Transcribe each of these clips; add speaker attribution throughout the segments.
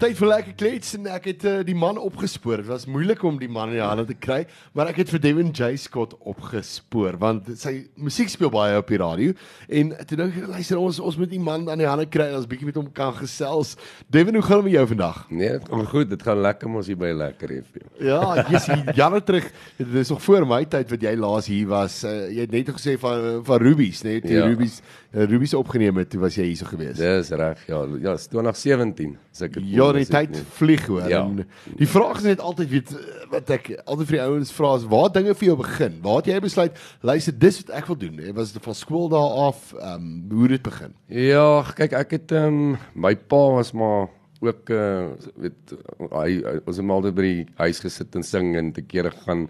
Speaker 1: Tyd vir lekker klets en ek het uh, die man opgespoor. Dit was moeilik om die man in die hande te kry, maar ek het vir Devin J Scott opgespoor want sy musiek speel baie op die radio en toe dink ek luister ons ons moet die man aan die hande kry en ons bietjie met hom kan gesels. Devin, hoe gaan dit met jou vandag?
Speaker 2: Nee, dit gaan goed. Dit gaan lekker mos hier by Lekker FM.
Speaker 1: Ja, jy's jare terug. Dit is nog voor my tyd wat jy laas hier was. Uh, jy het net gesê van van Rubies, net die
Speaker 2: Ja.
Speaker 1: Rubies uh, Rubies opgeneem het, toe was jy hier so gewees.
Speaker 2: Dis reg. Ja, ja, is 2017. As ek dit
Speaker 1: Ja, die tyd vlieg hoor.
Speaker 2: Ja.
Speaker 1: En die vraag is net altyd weet wat ek altyd vir die ouens vra is waar dinge vir jou begin. Waar het jy besluit luister dis wat ek wil doen? Was dit van skool daar af? Ehm um, hoe dit begin?
Speaker 2: Ja, kyk, ek het ehm um, my pa was maar ook uh weet hy ons het altyd by die huis gesit en sing en te kere gaan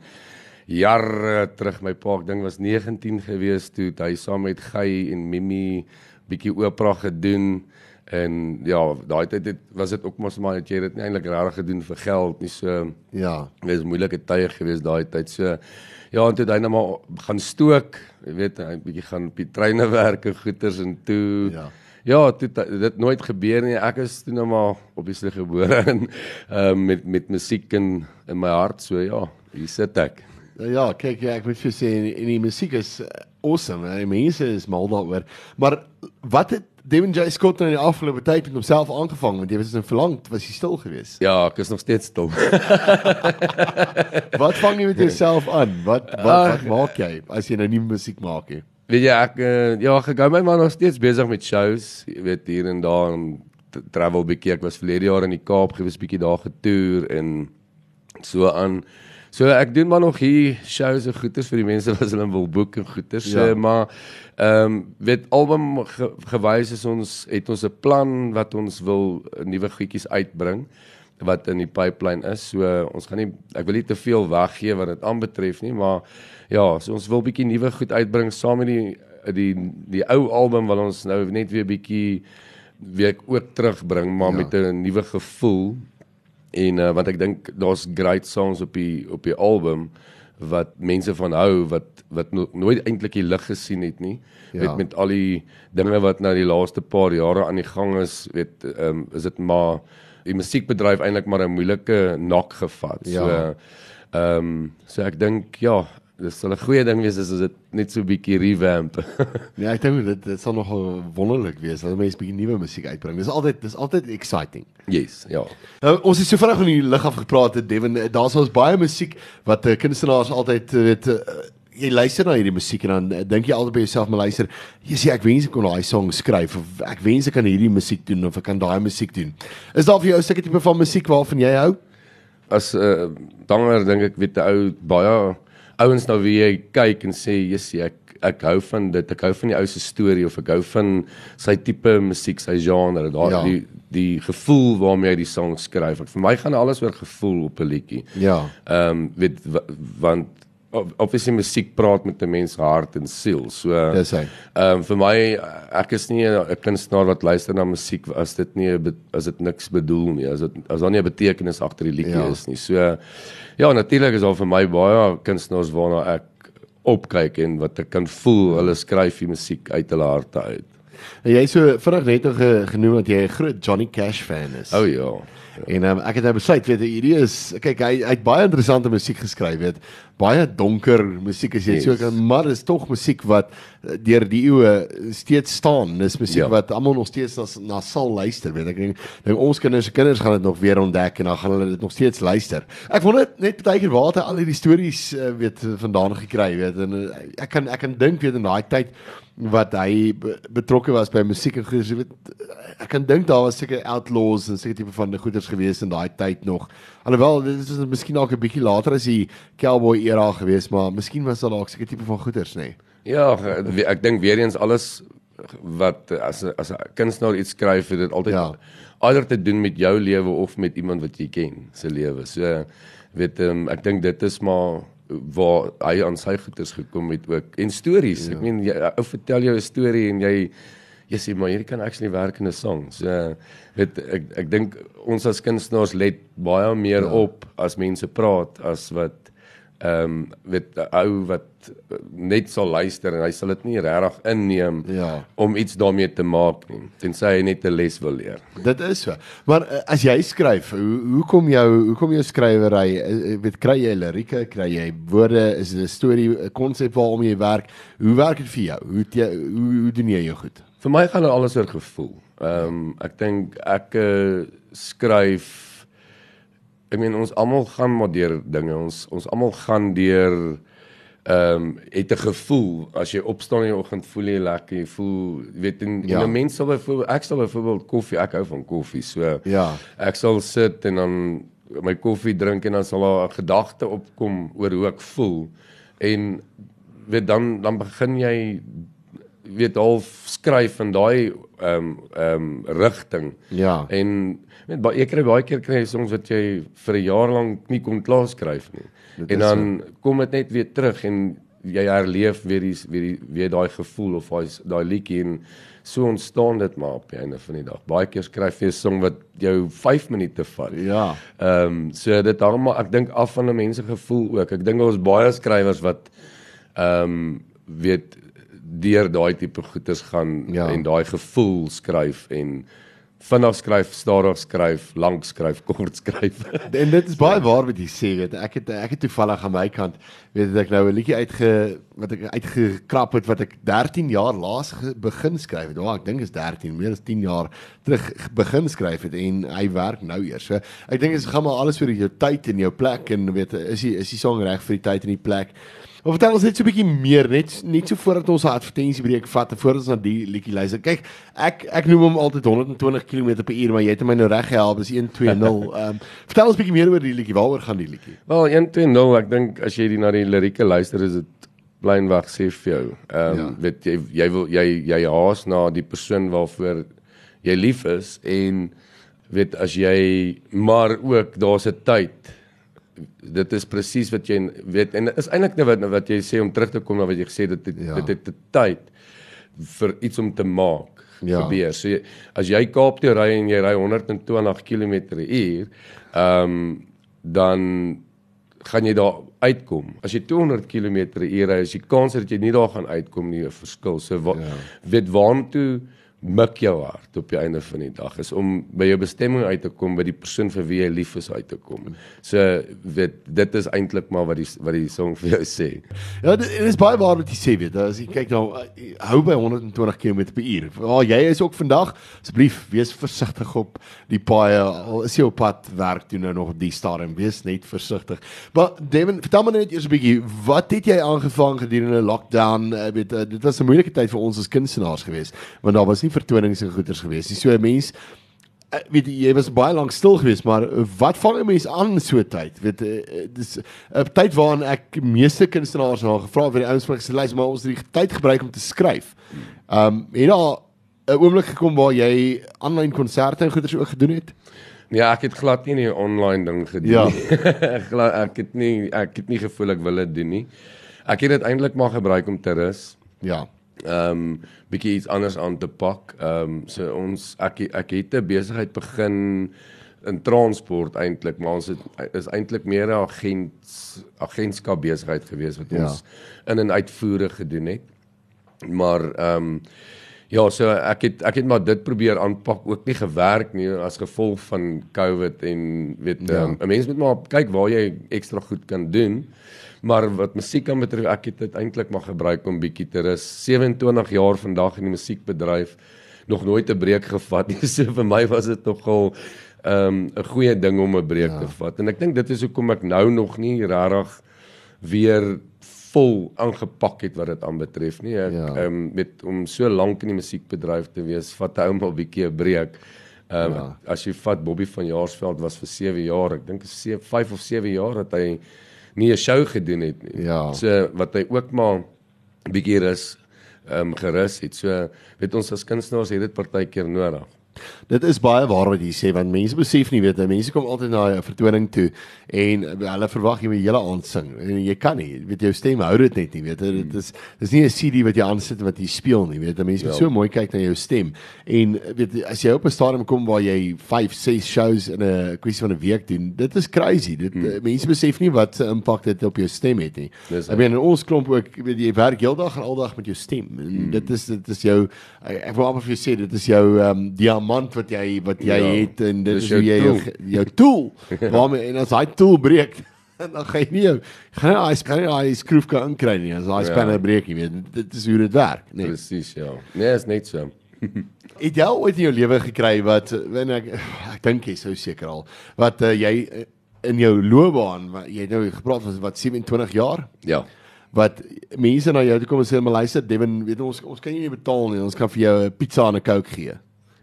Speaker 2: jare terug my pa ek dink was 19 gewees toe hy saam met Gey en Mimi bietjie opera gedoen en ja daai tyd het, was dit ook mos maar dat jy dit nie eintlik regtig gedoen vir geld nie so
Speaker 1: Ja.
Speaker 2: Dit was moeilike tye gewees daai tyd. So ja, en toe hy nou maar gaan stook, jy weet, hy bietjie gaan op die treine werk en goeters en toe
Speaker 1: Ja.
Speaker 2: Ja, toe het dit nooit gebeur nie. Ek is toe nou maar obviously gebore en um, met met musiek in in my hart. So ja, hier sit ek.
Speaker 1: Ja, kyk ja, ek moet vir sê en, en die musiek is uh, awesome. Die mense is mal daaroor. Maar wat het Devin J Scott nou in die afgelope tyd met homself aangevang want jy was in verlang was hy stil geweest.
Speaker 2: Ja, ek is nog steeds stil.
Speaker 1: Wat vang jy met jouself aan? Wat wat, wat maak jy as jy nou nie musiek maak nie?
Speaker 2: Weet jy ek uh, ja, ek gou my maar nog steeds besig met shows, jy weet hier en daar en travel bietjie. Ek was verlede jaar in die Kaap gewees, bietjie daar getoer en so aan. So ek doen maar nog hier shows en goeders vir die mense wat hulle wil boek en goeders.
Speaker 1: Ja.
Speaker 2: Ja. Maar ehm um, weet album ge, gewys is ons het ons 'n plan wat ons wil nuwe goedjies uitbring wat in die pipeline is. So ons gaan nie ek wil nie te veel weggee wat dit aanbetref nie, maar ja, so ons wil bietjie nuwe goed uitbring saam met die die die ou album wat ons nou net weer bietjie weer ook terugbring, maar
Speaker 1: ja.
Speaker 2: met 'n nuwe gevoel. En uh, want ek dink daar's great songs op die op die album wat mense van hou wat wat no, nooit eintlik die lig gesien het nie.
Speaker 1: Ja.
Speaker 2: Ja. Weet met al die dinge wat nou die laaste paar jare aan die gang is, weet ehm um, is dit maar die musiekbedryf eintlik maar 'n moeilike nak gevat.
Speaker 1: Ja.
Speaker 2: So ehm um, so ek dink ja, dis sal 'n goeie ding wees as dit net so 'n bietjie revamp.
Speaker 1: Nee, ek dink dit dit sal nogal wonderlik wees as mense bietjie nuwe musiek uitbring. Dis altyd dis altyd exciting.
Speaker 2: yes, ja.
Speaker 1: Nou, ons het so vinnig in die lig af gepraat het Devin. Daar's ons baie musiek wat uh, kunstenaars altyd uh, weet uh, jy luister na hierdie musiek en dan dink jy altyd by jouself, maar luister, jy sê ek wens ek kon daai song skryf of ek wens ek kan hierdie musiek doen of ek kan daai musiek doen. Is daar vir jou 'n stukkie tipe van musiek waarvan jy hou?
Speaker 2: as 'n uh, danger dink ek weet 'n ou baie ouens nou wie jy kyk en sê jissie ek ek hou van dit ek hou van die ou se storie of ek hou van sy tipe musiek sy genre daar
Speaker 1: Ja.
Speaker 2: die die gevoel waarmee hy die song skryf Want vir my gaan alles oor gevoel op 'n liedjie
Speaker 1: Ja.
Speaker 2: ehm um, weet wa- want obviously musiek praat met 'n mens se hart en siel so
Speaker 1: Dis hy.
Speaker 2: Ehm um, vir my ek is nie 'n kunstenaar wat luister na musiek as dit nie as dit niks bedoel nie, as dit as daar nie 'n betekenis agter die liedjie
Speaker 1: Ja.
Speaker 2: is nie. So ja, natuurlik is daar vir my baie kunstenaars waarna ek opkyk en wat ek kan voel hulle skryf die musiek uit hulle harte uit.
Speaker 1: En jy so vinnig net genoem dat jy 'n groot Johnny Cash fan is.
Speaker 2: O ja.
Speaker 1: En um, ek het nou besluit weet hierdie is kyk hy hy het baie interessante musiek geskryf weet baie donker musiek as jy yes. so kan maar dis tog musiek wat eh, deur die eeue steeds staan dis musiek ja.
Speaker 2: Ja.
Speaker 1: wat almal nog steeds na, na sal luister weet ek dink dink ons kinders se kinders gaan dit nog weer ontdek en dan gaan hulle dit nog steeds luister ek wonder net baie keer waar het hy al hierdie stories uh, weet vandaan gekry weet en uh, ek kan ek kan dink weet in daai tyd wat hy be, betrokke was by musiek en goeie, weet ek kan dink daar was seker outlaws en seker tipe van goeders gewees in daai tyd nog. Alhoewel dit is miskien dalk 'n bietjie later as die cowboy era gewees, maar miskien was daar dalk seker tipe van goeders nê. Nee.
Speaker 2: Ja, ek dink weer eens alles wat as 'n- as 'n kunstenaar iets skryf, het dit altyd
Speaker 1: Ja.
Speaker 2: either te doen met jou lewe of met iemand wat jy ken se lewe. So weet um, ek dink dit is maar waar hy aan sy goeders gekom het ook en stories. Ja. Ek meen jy ou vertel jou 'n storie en jy jy sê maar hierdie kan actually werk in 'n song. So weet ek ek dink ons as kunstenaars let baie meer ja. op as mense praat as wat ehm um, weet ou wat eh, net sal luister en hy sal dit nie regtig inneem
Speaker 1: Ja.
Speaker 2: om iets daarmee te maak nie tensy hy net 'n les wil leer.
Speaker 1: Dit is so. Maar uh, as jy skryf, hoe hoe kom jou hoe kom jou skrywery? Uh, weet kry jy lirieke, kry jy woorde, is dit 'n storie, 'n konsep waarom jy werk? Hoe werk dit vir jou? Hoe jy hoe, hoe doen jy jou goed?
Speaker 2: Vir my gaan dit alles oor gevoel. Ehm um, ek dink ek uh, skryf ek meen ons almal gaan maar deur dinge. Ons ons almal gaan deur ehm um, het 'n gevoel as jy opstaan in die oggend voel jy lekker, jy voel jy weet en,
Speaker 1: Ja.
Speaker 2: en 'n mens sal byvoorbeeld ek sal byvoorbeeld koffie, ek hou van koffie. So
Speaker 1: Ja.
Speaker 2: ek sal sit en dan my koffie drink en dan sal daar 'n gedagte opkom oor hoe ek voel en weet dan dan begin jy weet half skryf in daai ehm um, ehm um, rigting.
Speaker 1: Ja.
Speaker 2: En weet baie kry baie keer kry jy soms wat jy vir 'n jaar lank nie kon klaar skryf nie.
Speaker 1: Dit
Speaker 2: en
Speaker 1: is
Speaker 2: dan kom dit net weer terug en jy herleef weer die weer die weer daai gevoel of daai daai liedjie en so ontstaan dit maar op die einde van die dag. Baie keer skryf jy 'n song wat jou 5 minute vat.
Speaker 1: Ja.
Speaker 2: Ehm um, so dit hang maar ek dink af van 'n mens se gevoel ook. Ek dink ons baie skrywers wat ehm um, weet deur daai tipe goeters gaan
Speaker 1: Ja.
Speaker 2: en daai gevoel skryf en vinnig skryf, stadig skryf, lank skryf, kort skryf.
Speaker 1: En dit is baie waar wat jy sê, weet ek het ek het toevallig aan my kant weet ek nou 'n liedjie uitge wat ek uitgekrap het wat ek 13 jaar laas ge, begin skryf het. Ja, ek dink is 13, meer as 10 jaar terug begin skryf het en hy werk nou eers. So ek dink dit gaan maar alles oor jou tyd en jou plek en weet is die is die song reg vir die tyd en die plek. Of vertel ons net so 'n bietjie meer net net so voordat ons 'n advertensiebreek vat en voordat ons na die liedjie luister. Kyk, ek ek noem hom altyd 120 km/h, maar jy het my nou reg gehelp. Dis 120. Ehm um, vertel ons 'n bietjie meer oor die liedjie. Waaroor gaan die liedjie?
Speaker 2: Wel 120, ek dink as jy die na die lirieke luister is dit blynwag sê vir jou. Ehm um,
Speaker 1: ja.
Speaker 2: weet jy jy wil jy jy haas na die persoon waarvoor jy lief is en weet as jy maar ook daar's 'n tyd dit is presies wat jy weet en is eintlik nou wat wat jy sê om terug te kom na wat jy gesê het dit
Speaker 1: Ja.
Speaker 2: dit het 'n tyd vir iets om te maak
Speaker 1: Ja.
Speaker 2: gebeur. So jy, as jy Kaap toe ry en jy ry 120 km/h, ehm um, dan gaan jy daar uitkom. As jy 200 km/h ry, is die kans dat jy nie daar gaan uitkom nie 'n verskil. So wa,
Speaker 1: Ja.
Speaker 2: weet waantoe mik jou hart op die einde van die dag is om by jou bestemming uit te kom by die persoon vir wie jy lief is uit te kom. So weet dit is eintlik maar wat die wat die song vir jou sê.
Speaker 1: Ja, dit dit is baie waar wat jy sê, weet. As jy kyk nou eh, hou by 120 km/h. Ja, jy is ook vandag asseblief wees versigtig op die paaie. Al is jy op pad werk toe nou nog op die stadium, wees net versigtig. Maar Devin, vertel my net eers 'n bietjie, wat het jy aangevang gedurende lockdown? Uh, weet uh, dit was 'n moeilike tyd vir ons as kunstenaars geweest, want daar was nie vertonings en goeders geweest nie. So 'n mens Ek weet jy was baie lank stil geweest, maar uh, wat vang 'n mens aan so 'n tyd? Weet uh, dis 'n tyd waarin ek meeste kunstenaars na gevra het vir die ouens wat gesê luister maar ons het die tyd gebruik om te skryf. Um het daar 'n oomblik gekom waar jy aanlyn konserte en goeders ook gedoen het?
Speaker 2: Ja, ek het glad nie die online ding gedoen
Speaker 1: Ja.
Speaker 2: nie. ek het nie ek het nie gevoel ek wil dit doen nie. Ek het dit eintlik maar gebruik om te rus.
Speaker 1: Ja.
Speaker 2: Ehm um, bietjie iets anders aan te pak. Ehm um, so ons ek ek het 'n besigheid begin in transport eintlik, maar ons het is eintlik meer 'n agent agentskap besigheid gewees wat
Speaker 1: Ja.
Speaker 2: ons in en uitvoere gedoen het. Maar ehm um, ja, so ek het ek het maar dit probeer aanpak, ook nie gewerk nie as gevolg van COVID en weet
Speaker 1: Ja.
Speaker 2: ja. um, 'n mens moet maar kyk waar jy ekstra goed kan doen. Maar wat musiek kan betref, ek het dit eintlik maar gebruik om bietjie te rus. 27 jaar vandag in die musiekbedryf, nog nooit 'n breek gevat nie. So vir my was dit nogal 'n um, goeie ding om 'n breek ja. te vat. En ek dink dit is hoekom ek nou nog nie regtig weer vol aangepak het wat dit aanbetref nie. Ek Ja. um, met om so lank in die musiekbedryf te wees, vat hy hom 'n bietjie 'n breek. Ehm um,
Speaker 1: Ja.
Speaker 2: ja. as jy vat Bobby van Jaarsveld was vir 7 jaar, ek dink 5 of 7 jaar dat hy nie 'n show gedoen het nie.
Speaker 1: Ja.
Speaker 2: So wat hy ook maar bietjie rus ehm um, gerus het. So weet ons as kunstenaars het dit partykeer nodig.
Speaker 1: Dit is baie waar wat jy sê want mense besef nie weet jy mense kom altyd na 'n vertoning toe en hulle verwag jy moet hele aand sing. En jy kan nie weet jou stem hou dit net nie weet jy. Dit is dis nie 'n CD wat jy aansit wat jy speel nie weet jy. Mense moet
Speaker 2: Ja.
Speaker 1: so mooi kyk na jou stem. En weet jy, as jy op 'n stadium kom waar jy 5 6 shows in 'n kwessie van 'n week doen dit is crazy. Dit hmm. mense besef nie wat se impak dit op jou stem het nie. Ek meen ons klomp ook weet jy werk heeldag en aldag met jou stem. En
Speaker 2: Hmm.
Speaker 1: dit is dit is jou ek ek wil amper vir jou sê dit is jou ehm um, diamant wat jy wat jy
Speaker 2: Ja,
Speaker 1: het en dit is
Speaker 2: jou
Speaker 1: hoe jy jou,
Speaker 2: tool.
Speaker 1: jou tool waarmee en as daai tool breek dan gaan jy nie jou gaan jy daai spanner daai skroef kan inkry nie as daai
Speaker 2: Ja.
Speaker 1: spanner breek jy weet dit is hoe dit werk nee
Speaker 2: Presies, ja. Nee, is net so.
Speaker 1: het jy ooit in jou lewe gekry wat wen ek ek dink jy sou seker al wat uh, jy uh, in jou loopbaan wat jy nou gepraat van wat 27 jaar
Speaker 2: Ja.
Speaker 1: wat mense na jou toe kom en sê maar luister Devin weet ons ons kan jou nie betaal nie ons kan vir jou 'n pizza en 'n coke gee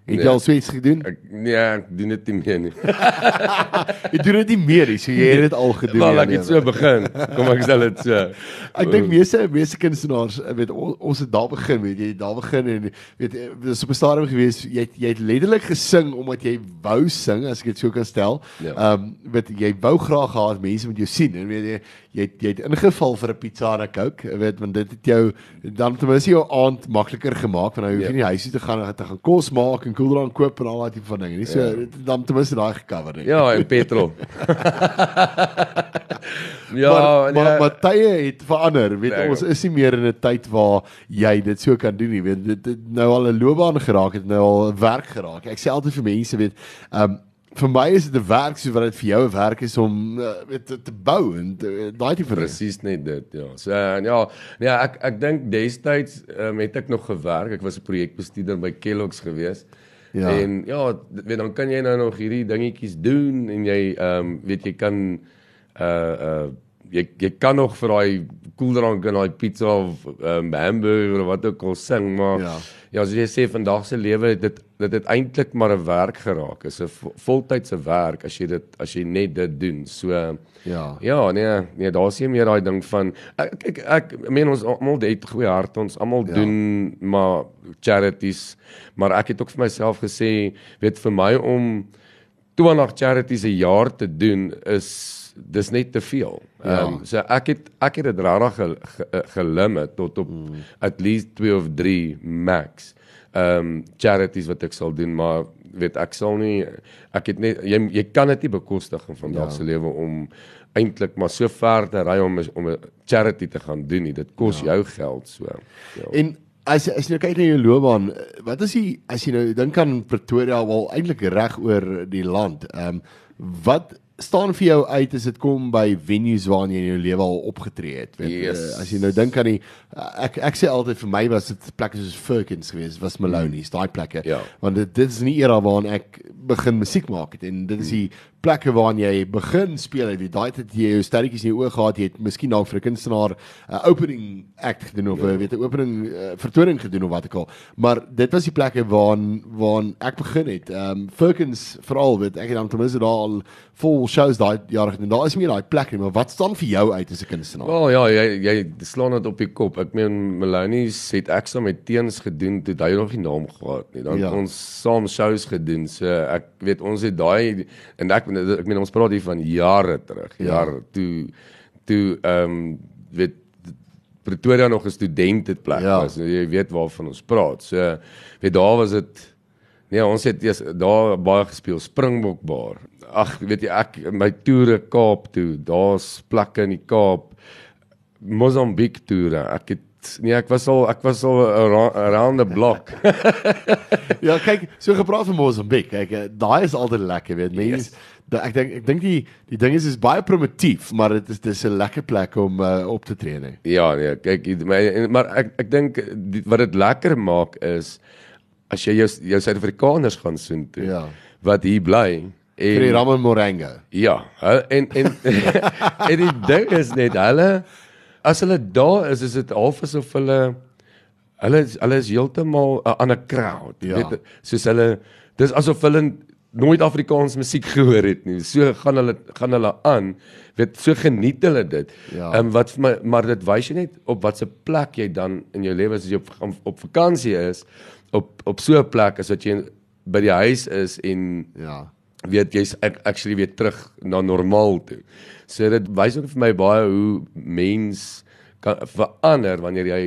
Speaker 1: het jy
Speaker 2: Nee.
Speaker 1: al so iets gedoen
Speaker 2: Ek nee, ek doen dit nie meer nie.
Speaker 1: jy doen dit nie meer nie so jy het dit al gedoen ja,
Speaker 2: ek het so begin. Kom ek sê dit so.
Speaker 1: Ek dink meeste meeste kunstenaars eh, weet ons, ons het daar begin weet jy daar begin en weet eh, dis op 'n stadium gewees jy het, jy het letterlik gesing omdat jy wou sing as ek dit so kan stel.
Speaker 2: Ja.
Speaker 1: Ehm um, weet jy wou graag gehad mense moet jou sien en weet jy jy het, jy het ingeval vir 'n pizza en 'n coke weet want dit het jou dan ten minste jou aand makliker gemaak want nou hoef jy
Speaker 2: Ja.
Speaker 1: nie huis toe te gaan te gaan kos maak en koeldrank koop en al daai tipe van dinge nie. So
Speaker 2: Ja.
Speaker 1: dit- dan ten minste daai gecover nie.
Speaker 2: Ja, en petrol. ja,
Speaker 1: maar, maar maar tye het verander. Weet
Speaker 2: Nee,
Speaker 1: ons is nie meer in 'n tyd waar jy dit so kan doen nie. Weet dit het nou al 'n loopbaan geraak, het nou al werk geraak. Ek sê altyd vir mense, weet, ehm um, vir my is dit 'n werk soos wat dit vir jou 'n werk is om uh, weet te, te bou en daai tipe.
Speaker 2: Presies net dit, ja. So en ja, nee, ek ek dink destyds um, het ek nog gewerk. Ek was 'n projekbestuurder by Kellogg's gewees.
Speaker 1: Ja.
Speaker 2: En ja, weet dan kan jy nou nog hierdie dingetjies doen en jy ehm um, weet jy kan uh uh jy jy kan nog vir daai koeldrank en daai pizza of um, hamburger of wat ook al sing, maar
Speaker 1: Ja.
Speaker 2: ja, as jy sê vandag se lewe dit dit het eintlik maar 'n werk geraak. Is 'n vo- voltydse werk as jy dit as jy net dit doen. So
Speaker 1: Ja.
Speaker 2: Ja, nee, nee, daar's nie meer daai ding van ek ek ek, ek meen ons almal het goeie hart, ons almal
Speaker 1: ja.
Speaker 2: doen maar charities, maar ek het ook vir myself gesê, weet vir my om 20 charities 'n jaar te doen is dis net te veel.
Speaker 1: Ja.
Speaker 2: Ehm um, so ek het ek het dit regtig ge, ge, gelimit tot op mm. at least 2 of 3 max. Ehm um, charities wat ek sal doen, maar weet ek sal nie ek het net jy jy kan dit nie bekostig in vandag
Speaker 1: Ja.
Speaker 2: se lewe om eintlik maar so ver te ry om om 'n charity te gaan doen nie. Dit kos ja. jou geld so. Ja.
Speaker 1: En as as jy nou kyk na jou loopbaan, eh, wat is die as jy nou dink aan Pretoria wel eintlik reg oor die land. Ehm um, wat staan vir jou uit as dit kom by venues waarin jy in jou lewe al opgetree het. Weet,
Speaker 2: Yes.
Speaker 1: uh, as jy nou dink aan die uh, ek ek sê altyd vir my was dit plekke soos Firkins geweest, was Maloney's, daai plekke.
Speaker 2: Ja.
Speaker 1: Want dit dit is nie era waarin ek begin musiek maak het en dit is die plekke waarin jy begin speel het. Daai tyd jy jou sterretjies in jou oë gehad, jy het miskien dalk vir 'n kunstenaar 'n uh, opening act gedoen of 'n ja. weet 'n opening uh, vertoning gedoen of wat ook al. Maar dit was die plekke waarin waarin ek begin het. Ehm um, Firkins veral weet ek het dan ten minste daar al vol shows daai jare gedoen. Daar is meer daai plek nie, maar wat staan vir jou uit as 'n kunstenaar?
Speaker 2: Wel ja, jy jy slaan dit op die kop. Ek meen Melanies het ek saam met teens gedoen toe hy nog nie naam gehad nie. Dan
Speaker 1: ja.
Speaker 2: ons saam shows gedoen. So ek weet ons het daai en ek ek meen ons praat hier van jare terug.
Speaker 1: Ja.
Speaker 2: Jare toe toe ehm um, weet Pretoria nog 'n studenteplek
Speaker 1: Ja.
Speaker 2: was. Jy weet waarvan ons praat. So weet daar was dit Nee, ons het eers daar baie gespeel Springbokbaar. Ag, weet jy ek my toere Kaap toe, daar's plekke in die Kaap. Mosambiek toere. Ek het nee, ek was al ek was al ara- around the block.
Speaker 1: Ja, kyk, so gepraat van Mosambik. Kyk, eh, daai is altyd lekker, weet mense. Yes. Ek dink ek dink die die ding is is baie primitief, maar dit is dis 'n lekker plek om uh, op te tree, nee.
Speaker 2: ja, nee, kyk, hier- maar, en- ek ek dink wat dit lekker maak is as jy jou jou Suid-Afrikaners gaan soen toe.
Speaker 1: Ja.
Speaker 2: Wat hier bly
Speaker 1: Vir die
Speaker 2: en
Speaker 1: Ramon Morenga.
Speaker 2: Ja, hu- en en en die ding is net hulle as hulle daar is, is dit half asof hulle hulle is, hulle is heeltemal 'n ander crowd.
Speaker 1: Ja.
Speaker 2: Weet soos hulle dis asof hulle nooit Afrikaans musiek gehoor het nie. So gaan hulle gaan hulle aan. Weet so geniet hulle dit.
Speaker 1: Ja.
Speaker 2: Ehm wat vir my maar dit wys jy net op watse plek jy dan in jou lewe as jy op, op vakansie is op op so 'n plek as wat jy by die huis is en
Speaker 1: Ja.
Speaker 2: Weet jy's ac- actually weer terug na normaal toe. So dit wys ook vir my baie hoe mens kan verander wanneer jy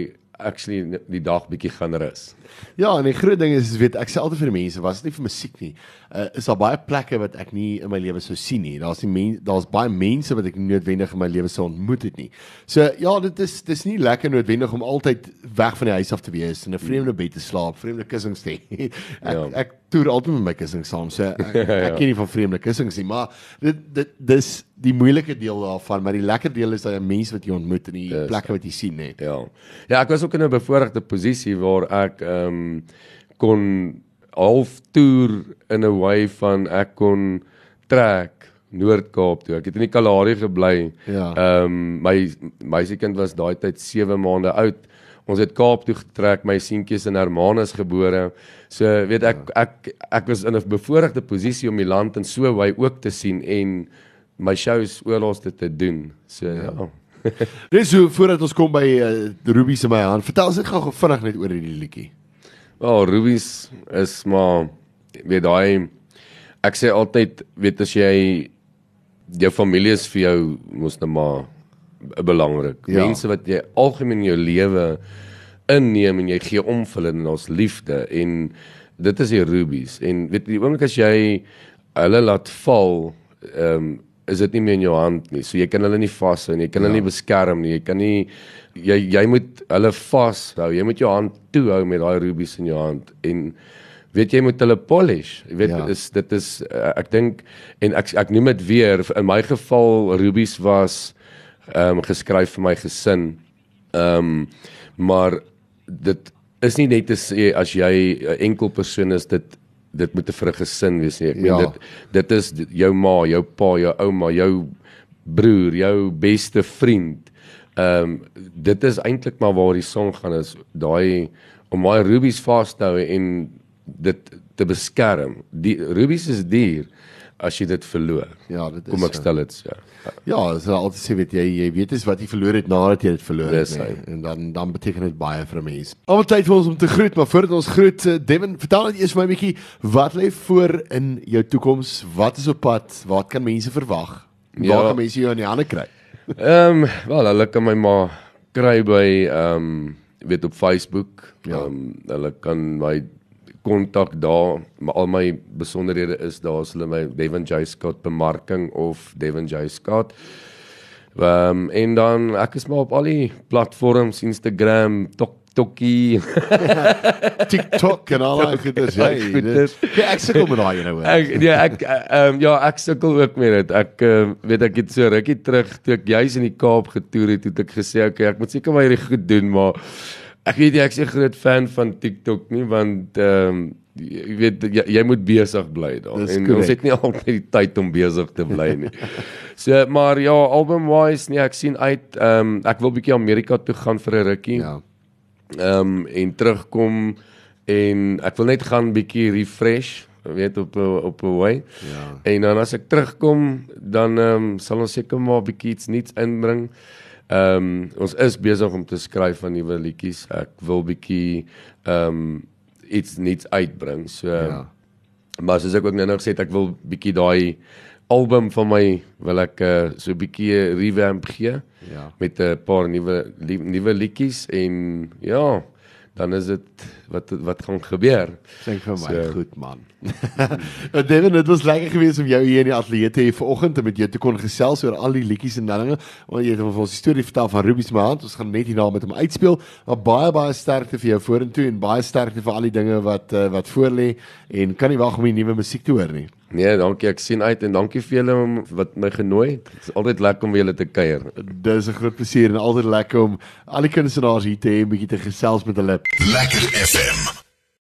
Speaker 2: actually die dag bietjie gaan rus.
Speaker 1: Ja, en die groot ding is, weet ek sê altyd vir mense, was dit nie vir musiek nie. Uh, is daar baie plekke wat ek nie in my lewe sou sien nie. Daar's nie mense, daar's baie mense wat ek nie noodwendig in my lewe sou ontmoet het nie. So ja, dit is dis nie lekker noodwendig om altyd weg van die huis af te wees in 'n vreemde bed te slaap, vreemde kussings te hê. ek
Speaker 2: Ja.
Speaker 1: ek toer altyd met my kussings saam. So ek, ek ken nie van vreemde kussings nie, maar dit dit dis die moeilike deel daarvan, maar die lekker deel is dat jy mense wat jy ontmoet in die
Speaker 2: Dis-
Speaker 1: plekke wat jy sien net.
Speaker 2: Ja. Ja, ek was ook in 'n bevoordeelde posisie waar ek ehm um, kon half toer in 'n way van ek kon trek Noord-Kaap toe. Ek het in die Kalahari gebly.
Speaker 1: Ja.
Speaker 2: Ehm um, my meisiekind was daai tyd 7 maande oud. Ons het Kaap toe getrek. My seentjie is in Hermanus gebore. So weet ek ek ek was in 'n bevoordeelde posisie om die land in so 'n way ook te sien en my shows oorlaas te, te doen. So ja. ja.
Speaker 1: Dis so voordat ons kom by uh, Ruby se my hand. Vertel ons net gou vinnig net oor hierdie liedjie.
Speaker 2: Wel, rubies is maar weet daai ek sê altyd weet as jy jou familie is vir jou mos nou maar belangrik.
Speaker 1: Ja.
Speaker 2: Mense wat jy algemeen in jou lewe inneem en jy gee om vir hulle en ons liefde en dit is die rubies en weet die oomblik as jy hulle laat val ehm um, is dit nie meer in jou hand nie. So jy kan hulle nie vashou nie. Jy kan hulle
Speaker 1: Ja.
Speaker 2: nie beskerm nie. Jy kan nie jy jy moet hulle vashou. Jy moet jou hand toehou met daai rubies in jou hand en weet jy moet hulle polish. Jy weet
Speaker 1: ja.
Speaker 2: is dit is uh, ek dink en ek ek noem dit weer in my geval rubies was ehm um, geskryf vir my gesin. Ehm um, maar dit is nie net te sê as jy 'n enkel persoon is dit dit moet vir 'n gesin wees nie. Ek meen
Speaker 1: Ja.
Speaker 2: dit dit is jou ma, jou pa, jou ouma, jou broer, jou beste vriend. Ehm um, dit is eintlik maar waar die song gaan is daai om daai rubies vas te hou en dit te beskerm. Die rubies is duur as jy dit verloor.
Speaker 1: Ja, dit is
Speaker 2: Kom ek stel dit so.
Speaker 1: Ja, so altyd sê weet jy jy weet is wat jy verloor het nadat jy dit verloor het
Speaker 2: Dis
Speaker 1: nee.
Speaker 2: hy.
Speaker 1: en dan dan beteken dit baie vir 'n mens. Almal tyd vir ons om te groet, maar voordat ons groet, eh, Devin, vertel net eers vir my 'n bietjie wat lê voor in jou toekoms? Wat is op pad? Wat kan mense verwag? Waar
Speaker 2: Ja.
Speaker 1: kan mense jou in die hande kry?
Speaker 2: Ehm um, wel hulle kan my maar kry by ehm um, weet op Facebook. Ehm
Speaker 1: Ja.
Speaker 2: um, hulle kan my kontak daar, maar al my besonderhede is daar as hulle my Devin J Scott bemarking of Devin J Scott. Ehm um, en dan ek is maar op al die platforms Instagram, Tok Tokkie.
Speaker 1: TikTok en al daai goeders.
Speaker 2: Daai
Speaker 1: Hey, dit- Ja, ek sukkel met daai hoor.
Speaker 2: Ek nee ek ehm um, ja, ek sukkel ook met dit. Ek uh, weet ek het so rukkie terug toe ek juis in die Kaap getoer het, het ek gesê okay, ek moet seker maar hierdie goed doen, maar ek weet nie ek is 'n groot fan van TikTok nie want ehm um, jy weet jy, jy moet besig bly daar en
Speaker 1: correct.
Speaker 2: ons het nie altyd die tyd om besig te bly nie. so maar ja, album wise nee, ek sien uit ehm um, ek wil bietjie Amerika toe gaan vir 'n rukkie.
Speaker 1: Ja.
Speaker 2: Ehm um, en terugkom en ek wil net gaan bietjie refresh, weet op 'n op 'n way.
Speaker 1: Ja.
Speaker 2: En dan as ek terugkom, dan ehm um, sal ons seker maar bietjie iets nuuts inbring. Ehm um, ons is besig om te skryf van nuwe liedjies. Ek wil bietjie ehm um, iets nuuts uitbring. So
Speaker 1: Ja.
Speaker 2: maar soos ek ook nou nog gesê het, ek wil bietjie daai album van my wil ek uh, so bietjie 'n revamp gee
Speaker 1: Ja.
Speaker 2: met 'n paar nuwe nuwe liedjies en ja, dan is dit wat wat gaan gebeur.
Speaker 1: Sê vir my,
Speaker 2: So-
Speaker 1: goed man. nou Devin, dit was lekker geweest om jou hier in die ateljee te hê vanoggend en met jou te kon gesels oor al die liedjies en dinge. Want jy het vir ons die storie vertel van Ruby se hand. Ons gaan net hierna met hom uitspeel. Maar baie baie sterkte vir jou vorentoe en baie sterkte vir al die dinge wat uh, wat voorlê en kan nie wag om die nuwe musiek te hoor nie.
Speaker 2: Nee, dankie. Ek sien uit en dankie vir julle om wat my genooi het. Dit is altyd lekker om julle te kuier.
Speaker 1: Dis 'n groot plesier en altyd lekker om al die kunstenaars hier te hê, 'n bietjie te gesels met hulle.
Speaker 3: Lekker FM.